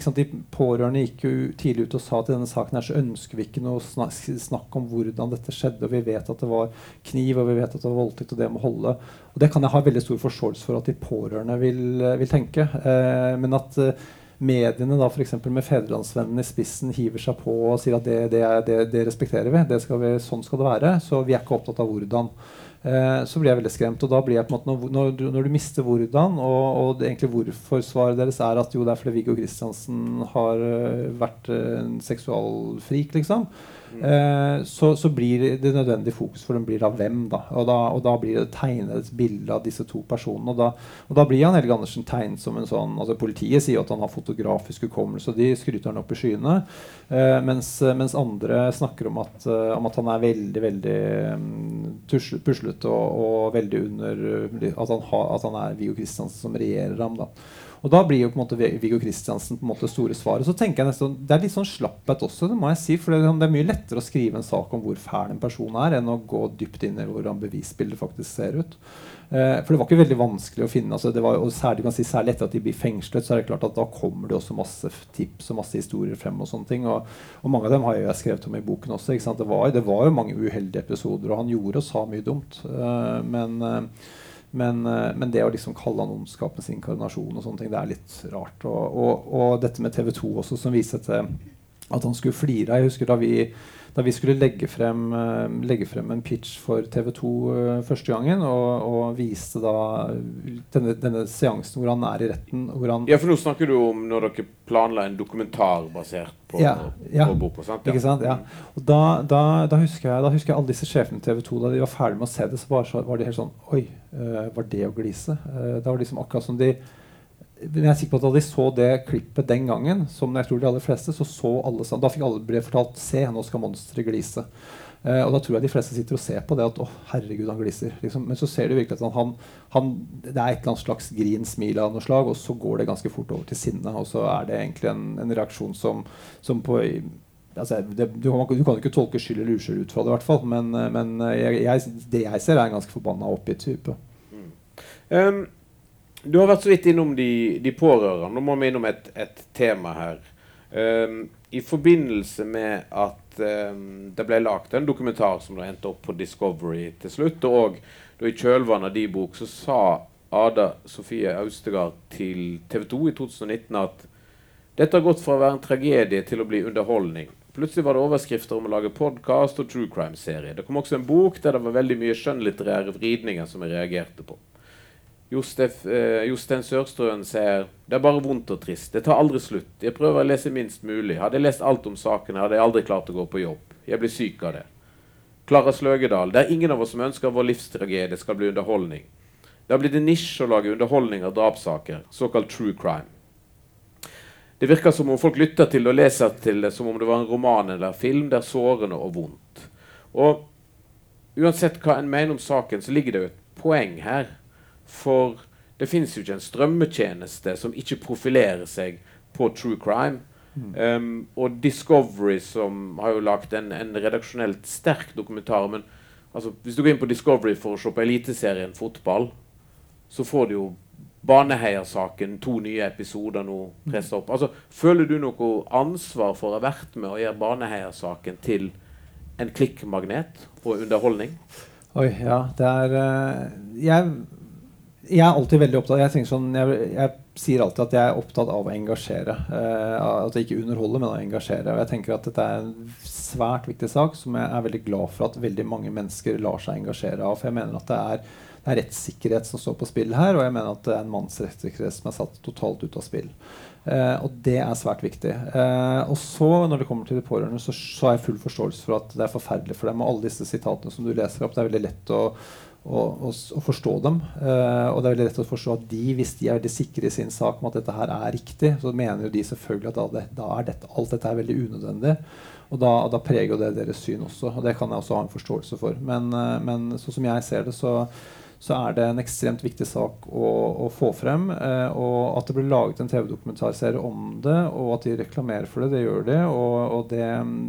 sant, De pårørende gikk jo tidlig ut og sa at i denne saken her så ønsker vi ikke noe snak, snakk om hvordan dette skjedde. Og vi vet at det var kniv, og vi vet at det var voldtekt, og det må holde. Og det kan jeg ha veldig stor forståelse for at de pårørende vil, vil tenke. Eh, men at eh, mediene da eksempel med Fedrelandsvennen i spissen hiver seg på og sier at det, det, er, det, det respekterer vi, skal vi, sånn skal det være. Så vi er ikke opptatt av hvordan. Eh, så blir jeg veldig skremt. Og da blir jeg på en måte når, når, du, når du mister hvordan, og, og egentlig hvorfor svaret deres er at jo, det er fordi Viggo Kristiansen har uh, vært uh, en seksualfrik, liksom. Eh, så, så blir det nødvendig fokus for den blir av hvem, da. Og da, og da blir det tegnet et bilde av disse to personene. Og da, og da blir Jan Helge Andersen tegnet som en sånn altså Politiet sier at han har fotografisk hukommelse, og de skryter han opp i skyene. Eh, mens, mens andre snakker om at, uh, om at han er veldig, veldig um, puslete og, og veldig under uh, at, han har, at han er Viggo Kristiansen som regjerer ham. da og da blir jo på en måte Viggo Kristiansen på en måte store svaret. Så tenker jeg nesten, Det er litt sånn slapphet også, det må jeg si. For det, det er mye lettere å skrive en sak om hvor fæl en person er, enn å gå dypt inn i hvordan bevisbildet faktisk ser ut. Eh, for det var ikke veldig vanskelig å finne. Altså det var, og særlig, kan si, særlig etter at de blir fengslet, så er det klart at da kommer det også masse tips og masse historier frem. Og sånne ting, og, og mange av dem har jeg skrevet om i boken også. Det, var, det var jo mange uheldige episoder, og han gjorde og sa mye dumt. Eh, men eh, men, eh, men det å liksom kalle han ondskapens inkarnasjon og sånne ting, det er litt rart. Og, og, og dette med TV 2 også, som viste at han skulle flire. Jeg husker da vi, da vi skulle legge frem, eh, legge frem en pitch for TV 2 uh, første gangen, og, og viste da denne, denne seansen hvor han er i retten han, Ja, for nå snakker du om når dere planla en dokumentar basert på, Ja, ja. på boka. sant? Ikke sant? Ja. Og da, da, da, husker jeg, da husker jeg alle disse sjefene i TV 2 Da de var ferdig med å se det, så var, så var de helt sånn Oi, eh, var det å glise? Eh, det var liksom akkurat som de men jeg er sikker på at da de så det klippet den gangen, som jeg tror de aller fleste, så så alle sammen, da fikk alle ble fortalt Se, nå skal monsteret glise. Eh, og da tror jeg de fleste sitter og ser på det at å, herregud, han gliser. Liksom. Men så ser du virkelig at han, han, det er et eller annet slags grin, smil av noe slag, og så går det ganske fort over til sinne. Og så er det egentlig en, en reaksjon som, som på altså, det, du, du, kan ikke tolke skyld eller uskyld ut fra det, i hvert fall. Men, eh, men jeg, jeg, det jeg ser, er en ganske forbanna oppgitt type. Mm. Um, du har vært så vidt innom de, de pårørende. Nå må vi innom et, et tema her. Um, I forbindelse med at um, det ble lagt en dokumentar som endte opp på Discovery til slutt. Og i kjølvannet av de bok så sa Ada Sofie Austegard til TV 2 i 2019 at dette har gått fra å være en tragedie til å bli underholdning. Plutselig var det overskrifter om å lage podkast og true crime-serie. Det kom også en bok der det var veldig mye skjønnlitterære vridninger som jeg reagerte på. Jostef, eh, Jostein Sørstrøen sier det er bare vondt og trist. Det tar aldri slutt. Jeg prøver å lese minst mulig. Hadde jeg lest alt om saken, hadde jeg aldri klart å gå på jobb. Jeg blir syk av det. Klara Sløgedal. Det er ingen av oss som ønsker vår livstragedie skal bli underholdning. Det har blitt en nisje å lage underholdning av drapssaker, såkalt true crime. Det virker som om folk lytter til det og leser til det som om det var en roman eller film. Det er sårende og vondt. Og uansett hva en mener om saken, så ligger det jo et poeng her. For det fins jo ikke en strømmetjeneste som ikke profilerer seg på true crime. Mm. Um, og Discovery, som har jo lagd en, en, redaksjonelt sterk dokumentar men altså, Hvis du går inn på Discovery for å se på Eliteserien fotball, så får du jo Baneheiersaken, to nye episoder nå pressa opp. Altså, føler du noe ansvar for å ha vært med å gjøre Baneheiersaken til en klikkmagnet og underholdning? Oi, ja. Det er uh, Jeg jeg er alltid veldig opptatt jeg, sånn, jeg, jeg, sier alltid at jeg er opptatt av å engasjere. Eh, at jeg ikke underholder, men å engasjere. Og jeg tenker at dette er en svært viktig sak som jeg er veldig glad for at veldig mange mennesker lar seg engasjere av. For jeg mener at det er, det er rettssikkerhet som står på spill her, og jeg mener at det er en manns rettssikkerhet som er satt totalt ut av spill. Eh, og det er svært viktig. Eh, og så, når det kommer til de pårørende, så, så har jeg full forståelse for at det er forferdelig for dem. Og alle disse sitatene som du leser opp, det er veldig lett å å, forstå dem. Uh, og det er veldig lett å forstå at de, hvis de er veldig sikre i sin sak om at dette her er riktig, så mener jo de selvfølgelig at da, det, da er dette, alt dette er veldig unødvendig. Og da, da, preger jo det deres syn også. Og det kan jeg også ha en forståelse for. Men, uh, men sånn som jeg ser det, så så er det en ekstremt viktig sak å, å få frem. Eh, og at det blir laget en TV-dokumentarserie om det, og at de reklamerer for det, det gjør de. Og, og det,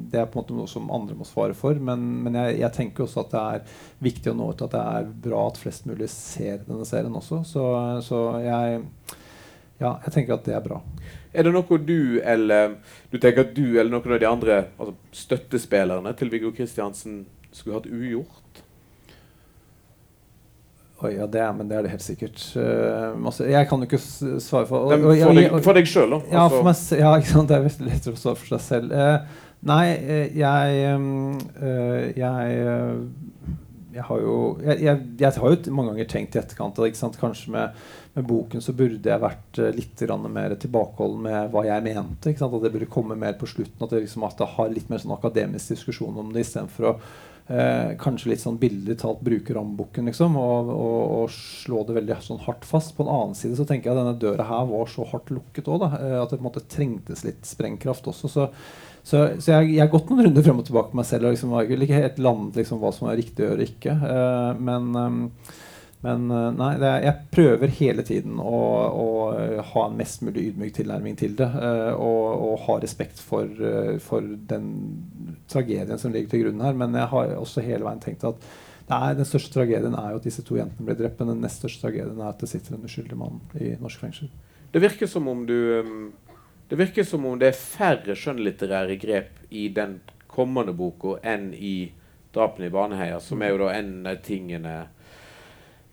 det, er på en måte noe som andre må svare for. Men, men jeg, jeg, tenker også at det er viktig å nå ut at det er bra at flest mulig ser denne serien også. Så, så jeg, ja, jeg tenker at det er bra. Er det noe du eller du tenker at du eller noen av de andre altså støttespillerne til Viggo Kristiansen skulle hatt ugjort? Oi, ja, det er, men det er det helt sikkert. Uh, jeg kan jo ikke svare for og, og, deg, for deg sjøl, da? Ja, for meg, ja, ikke sant? det er veldig lett å svare for seg selv. Uh, nei, uh, jeg Jeg jeg har jo jeg, jeg, jeg, har jo mange ganger tenkt i etterkant at kanskje med, med, boken så burde jeg vært litt mer tilbakeholden med hva jeg mente. At det burde komme mer på slutten. At det, liksom, at det har litt mer sånn akademisk diskusjon om det istedenfor å eh, kanskje litt sånn billig talt bruke ramboken liksom, og, og, og, slå det veldig sånn hardt fast. På en annen side så tenker jeg at denne døra her var så hardt lukket òg, eh, at det på en måte trengtes litt sprengkraft også. Så, så, så jeg, jeg har gått noen runder frem og tilbake med meg selv og liksom, ikke helt landet liksom, hva som er riktig å gjøre ikke. Eh, men um, men eh, nei, er, jeg prøver hele tiden å, å, ha en mest mulig ydmyk tilnærming til det. Uh, og, og, ha respekt for, for, den tragedien som ligger til grunn her. Men jeg har også hele veien tenkt at nei, den største tragedien er jo at disse to jentene ble drept. Men den nest største tragedien er at det sitter en uskyldig mann i norsk fengsel. Det virker som om du Det virker som om det er færre skjønnlitterære grep i den kommende boka enn i 'Drapene i Baneheia', som er jo da en av tingene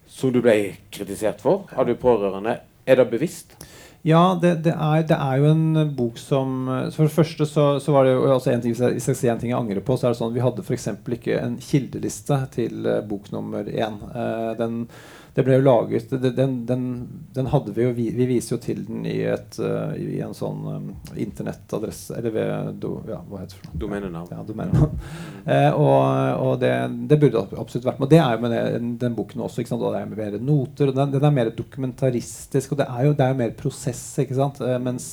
som du ble kritisert for Har du pårørende. Er det bevisst? Ja, det, det, er, det, er, jo en bok som For det første så, så var det jo altså en ting, Hvis jeg sier en ting jeg angrer på, så er det sånn at vi hadde f.eks. ikke en kildeliste til uh, bok nummer én. Uh, den, det ble jo laget den, den, den, hadde vi jo vi, vi, viser jo til den i, et, uh, i en sånn um, internettadresse Eller ved do, ja, hva heter det? Domenenavn. Ja, domenenavn. uh, og, og det, det, burde absolutt vært med. Og det er jo med den, den boken også. ikke sant? Og det er mer noter. og Den, den er mer dokumentaristisk, og det er jo, det er mer prosess. ikke sant? Uh, mens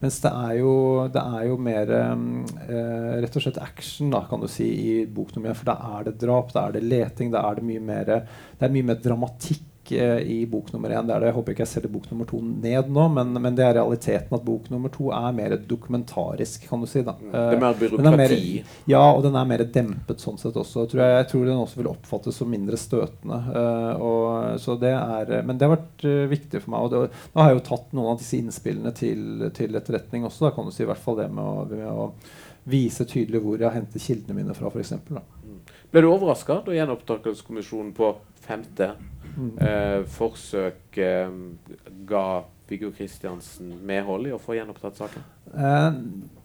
mens det er jo, det er jo mer eh, rett og slett action da, kan du si, i bok nummer én. For da er det drap, da er det leting, da er det mye mer, det er mye mer dramatikk Eh, i bok nummer én. Det er det, jeg håper ikke jeg selger bok nummer to ned nå, men, men, det er realiteten at bok nummer to er mer dokumentarisk, kan du si. da. Mm. Det er mer byråkrati? Er mer, ja, og den er mer dempet sånn sett også. Tror jeg, jeg, tror den også vil oppfattes som mindre støtende. Uh, og, så det er, men det har vært uh, viktig for meg. og Nå har jeg jo tatt noen av disse innspillene til, til etterretning også, da kan du si i hvert fall det med å, med å vise tydelig hvor jeg henter kildene mine fra, f.eks. Mm. Ble du overraska da gjenopptakelseskommisjonen på femte. Eh, forsøk eh, ga Viggo Kristiansen medhold i å få gjenopptatt saken? Eh,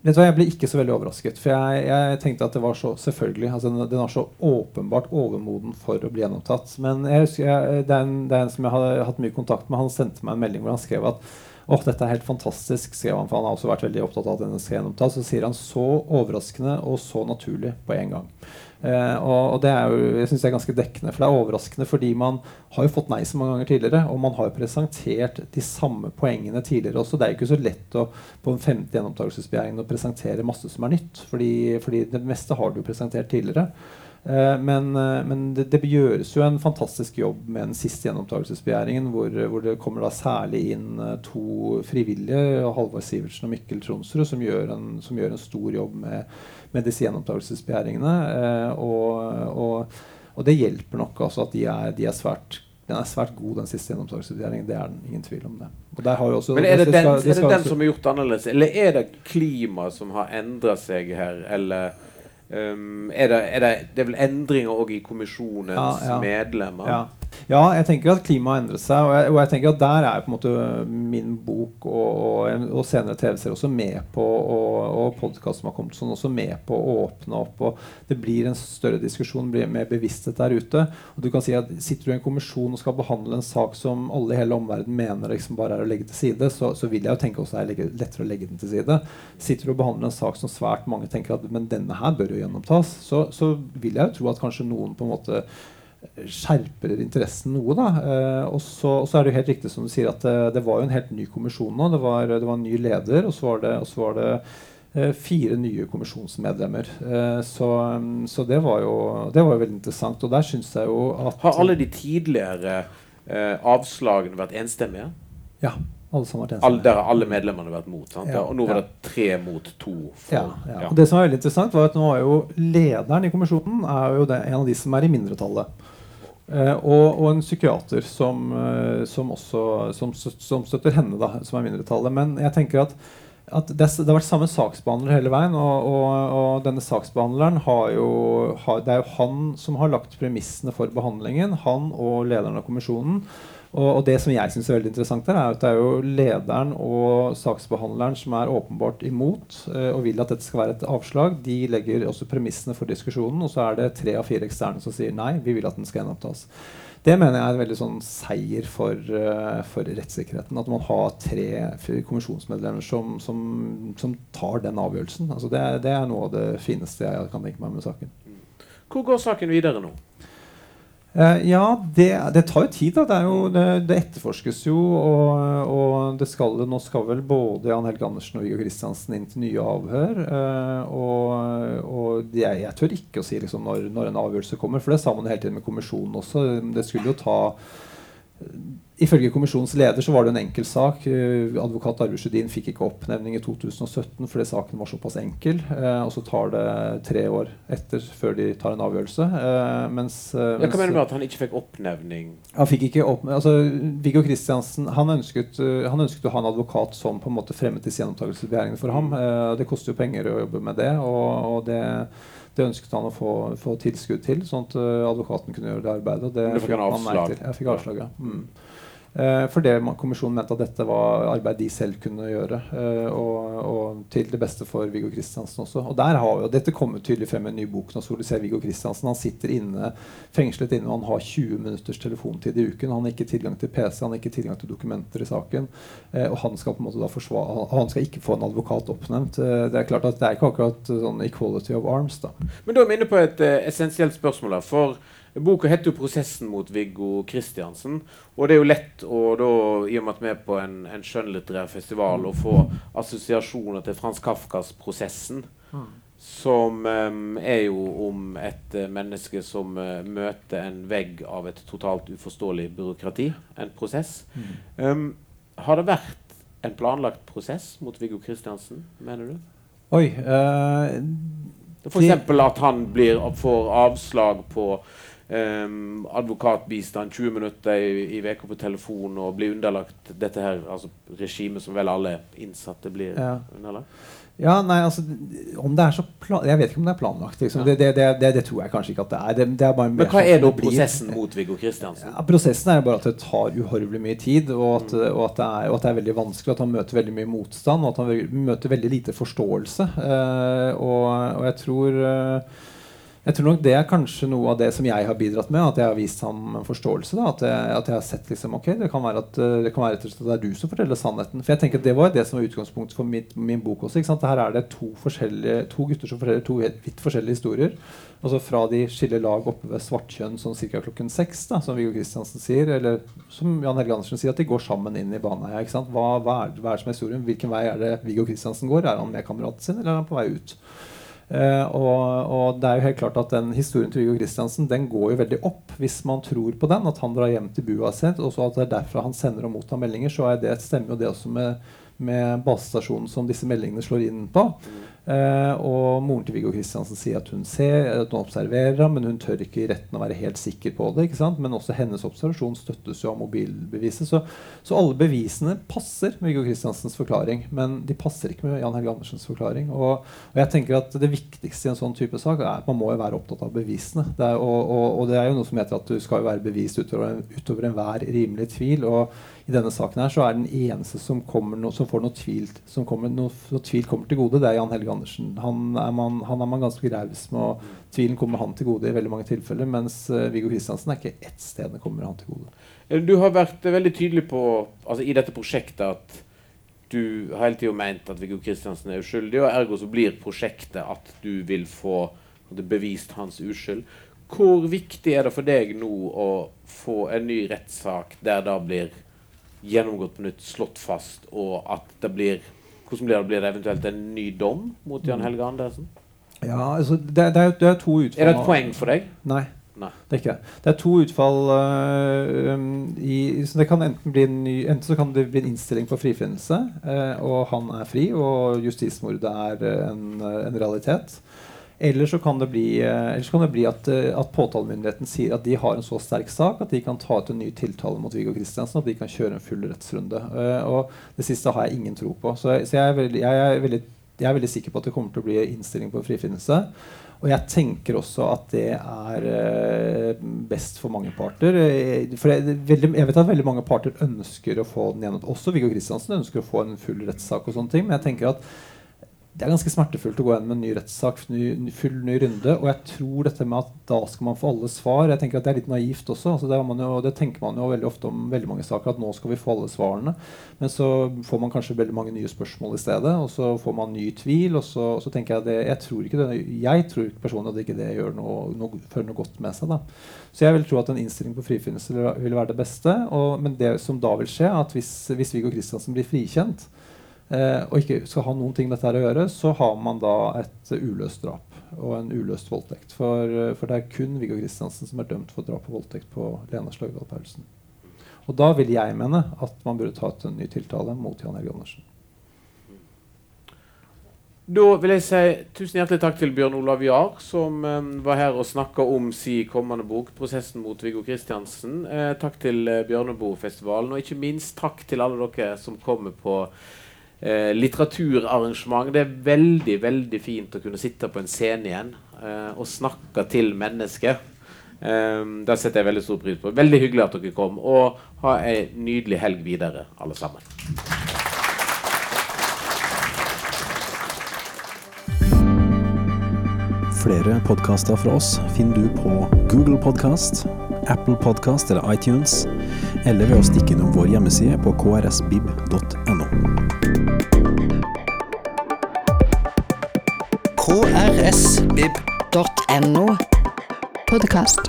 vet du hva, Jeg ble ikke så veldig overrasket. For jeg, jeg tenkte at det var så selvfølgelig altså Den, den var så åpenbart overmoden for å bli gjenopptatt. Men jeg husker, jeg, det, er en, det, er en, som jeg har hatt mye kontakt med. Han sendte meg en melding hvor han skrev at Åh, oh, dette er helt fantastisk, skrev han, for han har også vært veldig opptatt av at denne skal gjenopptas. Så sier han så overraskende og så naturlig på en gang. Eh, og, det er jo, jeg synes det er ganske dekkende, for det er overraskende fordi man har jo fått nei så mange ganger tidligere, og man har jo presentert de samme poengene tidligere også. Det er jo ikke så lett å, på en femte gjenopptakelsesbegjæring å presentere masse som er nytt, fordi, fordi det meste har du presentert tidligere. Eh, men, eh, men det, det, gjøres jo en fantastisk jobb med den siste gjenopptakelsesbegjæringen, hvor, hvor, det kommer da særlig inn eh, to frivillige, Halvard Sivertsen og Mikkel Tronsrud, som gjør en, som gjør en stor jobb med, med disse gjenopptakelsesbegjæringene. Og, og, og, det hjelper nok altså at de er, de er svært den er svært god, den siste gjennomtaksvurderingen. Det er den, ingen tvil om det. Også, Men er det, den, skal, er det den som er gjort annerledes, eller er det klimaet som har endra seg her, eller Um, er, det, er det, det, er vel endringer òg i kommisjonens medlemmer? Ja. Jeg tenker at klimaet har endret seg. Og jeg, og jeg, tenker at der er på en måte min bok og, og, og senere TV-serier også med på, og, og podkast som har kommet sånn, også med på å åpne opp. og Det blir en større diskusjon, blir mer bevissthet der ute. og du kan si at Sitter du i en kommisjon og skal behandle en sak som alle i hele omverdenen mener liksom bare er å legge til side, så, så vil jeg jo tenke også er lettere å legge den til side. Sitter du og behandler en sak som svært mange tenker at men denne her bør jo gjennomtas, så, så vil jeg jo tro at kanskje noen på en måte skjerper interessen noe. da, eh, og, så, er det jo helt riktig som du sier at det, det var jo en helt ny kommisjon nå. Det var, det var en ny leder, og så var det, så var det eh, fire nye kommisjonsmedlemmer. Eh, så, så det, var jo, det var jo veldig interessant. Og der syns jeg jo at Har alle de tidligere eh, avslagene vært enstemmige? Ja. Alle som har vært enstemmige. der har alle medlemmene vært mot. sant? Ja, og nå var det tre mot to. For, ja, ja. Og det som er veldig interessant, var at nå er jo lederen i kommisjonen er jo det, en av de som er i mindretallet. Uh, og, og, en psykiater som, uh, som også som, som, støtter henne, da, som er mindretallet. Men jeg tenker at, at det, det, har vært samme saksbehandler hele veien. Og, og, og denne saksbehandleren har jo har, Det er jo han som har lagt premissene for behandlingen. Han og lederen av kommisjonen. Og, og, det som jeg syns er veldig interessant, her er at det er jo lederen og saksbehandleren som er åpenbart imot eh, og vil at dette skal være et avslag. De legger også premissene for diskusjonen, og så er det tre av fire eksterne som sier nei, vi vil at den skal gjenopptas. Det mener jeg er en veldig sånn seier for, uh, for rettssikkerheten. At man har tre kommisjonsmedlemmer som, som, som tar den avgjørelsen. Altså det, det, er noe av det fineste jeg kan tenke meg med saken. Hvor går saken videre nå? Uh, ja, det, det, tar jo tid. da. Det, jo, det, det etterforskes jo. Og, og, skal, nå skal vel både Jan Helge Andersen og Viggo Kristiansen inn til nye avhør. Uh, og, og jeg, jeg, tør ikke å si liksom, når, når, en avgjørelse kommer, for det sa man hele tiden med kommisjonen også. Det skulle jo ta Ifølge kommisjonens leder så var det en enkel sak. Uh, advokat Arve fikk ikke oppnevning i 2017 fordi saken var såpass enkel. Uh, og så tar det tre år etter før de tar en avgjørelse. Mens, mens, uh, Hva mener du med at han ikke fikk oppnevning? Han fikk ikke opp, altså Viggo Kristiansen han ønsket, han ønsket, å ha en advokat som på en måte fremmet disse gjennomtakelsesbegjæringene for ham. det koster jo penger å jobbe med det. og, og det det ønsket han å få, få, tilskudd til, sånn at advokaten kunne gjøre det arbeidet. Og det fikk han avslag? Jeg fikk avslag, ja. Mm. Eh, for det kommisjonen mente at dette var arbeid de selv kunne gjøre. eh, og, og til det beste for Viggo Kristiansen også. Og der har jo, Dette kommer tydelig frem i en ny bok nå. du ser Viggo Kristiansen, Han sitter inne, fengslet inne og han har 20 minutters telefontid i uken. Han har ikke tilgang til PC, han har ikke tilgang til dokumenter i saken. Eh, og han skal på en måte da forsvare, han skal ikke få en advokat oppnevnt. Det er klart at det er ikke akkurat sånn equality of arms. da. Men da er vi inne på et essensielt spørsmål. her, For boka heter jo 'Prosessen mot Viggo Kristiansen'. Og det er jo lett, å, da, i og med at vi er på en, en skjønnlitterær festival, å få assosiasjoner til Frans Kafkas 'Prosessen'. Som um, er jo om et uh, menneske som uh, møter en vegg av et totalt uforståelig byråkrati. En prosess. Em, har det vært en planlagt prosess mot Viggo Kristiansen, mener du? Oi. uh, F.eks. at han blir, får avslag på um, advokatbistand 20 minutter i, uka på telefon og blir underlagt dette her altså regimet som vel alle innsatte blir Ja. underlagt. Ja, nei, altså om det er så pla Jeg vet ikke om det er planlagt. Liksom. Det, det, det, det, det tror jeg kanskje ikke at det er. Er Men hva sånn er da det blir. prosessen mot Viggo Kristiansen? Ja, prosessen er bare at det tar uhorvelig mye tid, og at, og, at det er, og at det er veldig vanskelig. At han møter veldig mye motstand, og at han møter veldig lite forståelse. Uh, og, og jeg tror eh, jeg tror nok det er kanskje noe av det som jeg har bidratt med. At jeg har vist ham en forståelse. Da, at, jeg, at jeg har sett liksom, ok, det kan være at eh, det kan være at det er du som forteller sannheten. For jeg tenker at Det var det som var utgangspunktet for mitt, min bok også. Ikke sant? Her er det to, forskjellige, to gutter som forteller to vidt forskjellige historier. Altså Fra de skiller lag oppe ved Svartkjønn sånn ca. klokken seks, da, som Viggo Kristiansen sier. Eller som Jan Helge Andersen sier, at de går sammen inn i Baneheia. Hva, hva, hva er det som er historien? Hvilken vei er det Viggo Kristiansen går? Er han med kameraten sin, eller er han på vei ut? Eh, og, og det er jo helt klart at den historien til Viggo Kristiansen den går jo veldig opp hvis man tror på den. At han drar hjem til bua sitt, og at det er derfra han sender og mottar meldinger. Så er det, stemmer jo det også med, med basestasjonen som disse meldingene slår inn på. Eh, og moren til Viggo Kristiansen sier at hun ser, at hun observerer ham, men hun tør ikke i retten å være helt sikker på det. ikke sant? Men også hennes observasjon støttes jo av mobilbeviset. Så, så alle bevisene passer med Viggo Kristiansens forklaring, men de passer ikke med Jan Helge Andersens forklaring. Og, og jeg tenker at det viktigste i en sånn type sak er at man må jo være opptatt av bevisene. Er, og, og, og det er jo noe som heter at du skal jo være bevist utover, utover enhver rimelig tvil. og i denne saken her så er den eneste som, no, som får noe tvil som kommer, noe, noe tvil kommer til gode, det er Jan Helge Andersen. Han er man, han er man ganske raus med, og tvilen kommer han til gode i veldig mange tilfeller. Mens uh, Viggo Kristiansen er ikke ett sted det kommer han til gode. Du har vært eh, veldig tydelig på altså i dette prosjektet at du har hele tida ment at Viggo Kristiansen er uskyldig, og ergo så blir prosjektet at du vil få bevist hans uskyld. Hvor viktig er det for deg nå å få en ny rettssak der det blir gjennomgått på nytt, slått fast, og at det blir Hvordan blir det? Blir det eventuelt en ny dom mot Jan Helge Andersen? Ja, altså det, det, er, det er to utfall Er det et poeng for deg? Nei. Nei. Det er ikke det. Det er to utfall um, i, så det kan enten bli en ny Enten så kan det bli en innstilling på frifinnelse, uh, og han er fri, og justismordet er øh, en, en realitet. Eller så kan det bli, så kan det bli at, øh, at påtalemyndigheten sier at de har en så sterk sak at de kan ta ut en ny tiltale mot Viggo Kristiansen, at de kan kjøre en full rettsrunde. Øh, og det siste har jeg ingen tro på. Så, så jeg, er veldig, jeg, er veldig, jeg er veldig sikker på at det kommer til å bli innstilling på frifinnelse. Og jeg tenker også at det er eh, best for mange parter. Eh, For jeg, jeg vet at veldig mange parter ønsker å få den gjennom. Også Viggo Kristiansen ønsker å få en full rettssak. og sånne ting, Men jeg tenker at det er ganske smertefullt å gå gjennom en ny rettssak, full ny runde. Og jeg tror dette med at da skal man få alle svar Jeg tenker at det er litt naivt også. Altså det, jo, det tenker man jo veldig ofte om veldig mange saker, at nå skal vi få alle svarene. Men så får man kanskje veldig mange nye spørsmål i stedet, og så får man ny tvil. Og så, og så tenker jeg det Jeg tror ikke det Jeg tror personlig at ikke det gjør noe, noe, fører noe godt med seg. da Så jeg vil tro at en innstilling på frifinnelse vil, være det beste. Og, men det som da vil skje, at hvis, hvis Viggo Kristiansen blir frikjent, og ikke skal ha noen ting med dette å gjøre, så har man da et uløst drap og en uløst voldtekt. For, eh, for det er kun Viggo Kristiansen som er dømt for drap og voldtekt på Lena Sløgdal Paulsen. Og da vil jeg mene at man burde ta ut en ny tiltale mot Jan Helge Andersen. Da vil jeg si tusen hjertelig takk til Bjørn Olav Jahr, som eh, var her og snakka om si kommende bok, 'Prosessen mot Viggo Kristiansen'. Eh, takk til eh, Bjørneboefestivalen, og ikke minst takk til alle dere som kommer på eh, litteraturarrangement. Det er veldig, veldig fint å kunne sitte på en scene igjen eh, og snakke til mennesker. Um, det setter jeg veldig stor pris på. Veldig hyggelig at dere kom. Og ha ei nydelig helg videre, alle sammen. Flere podkaster fra oss finner du på Google Podkast, Apple Podkast eller iTunes, eller ved å stikke innom vår hjemmeside på krsbib.no. krsbib.no podkast.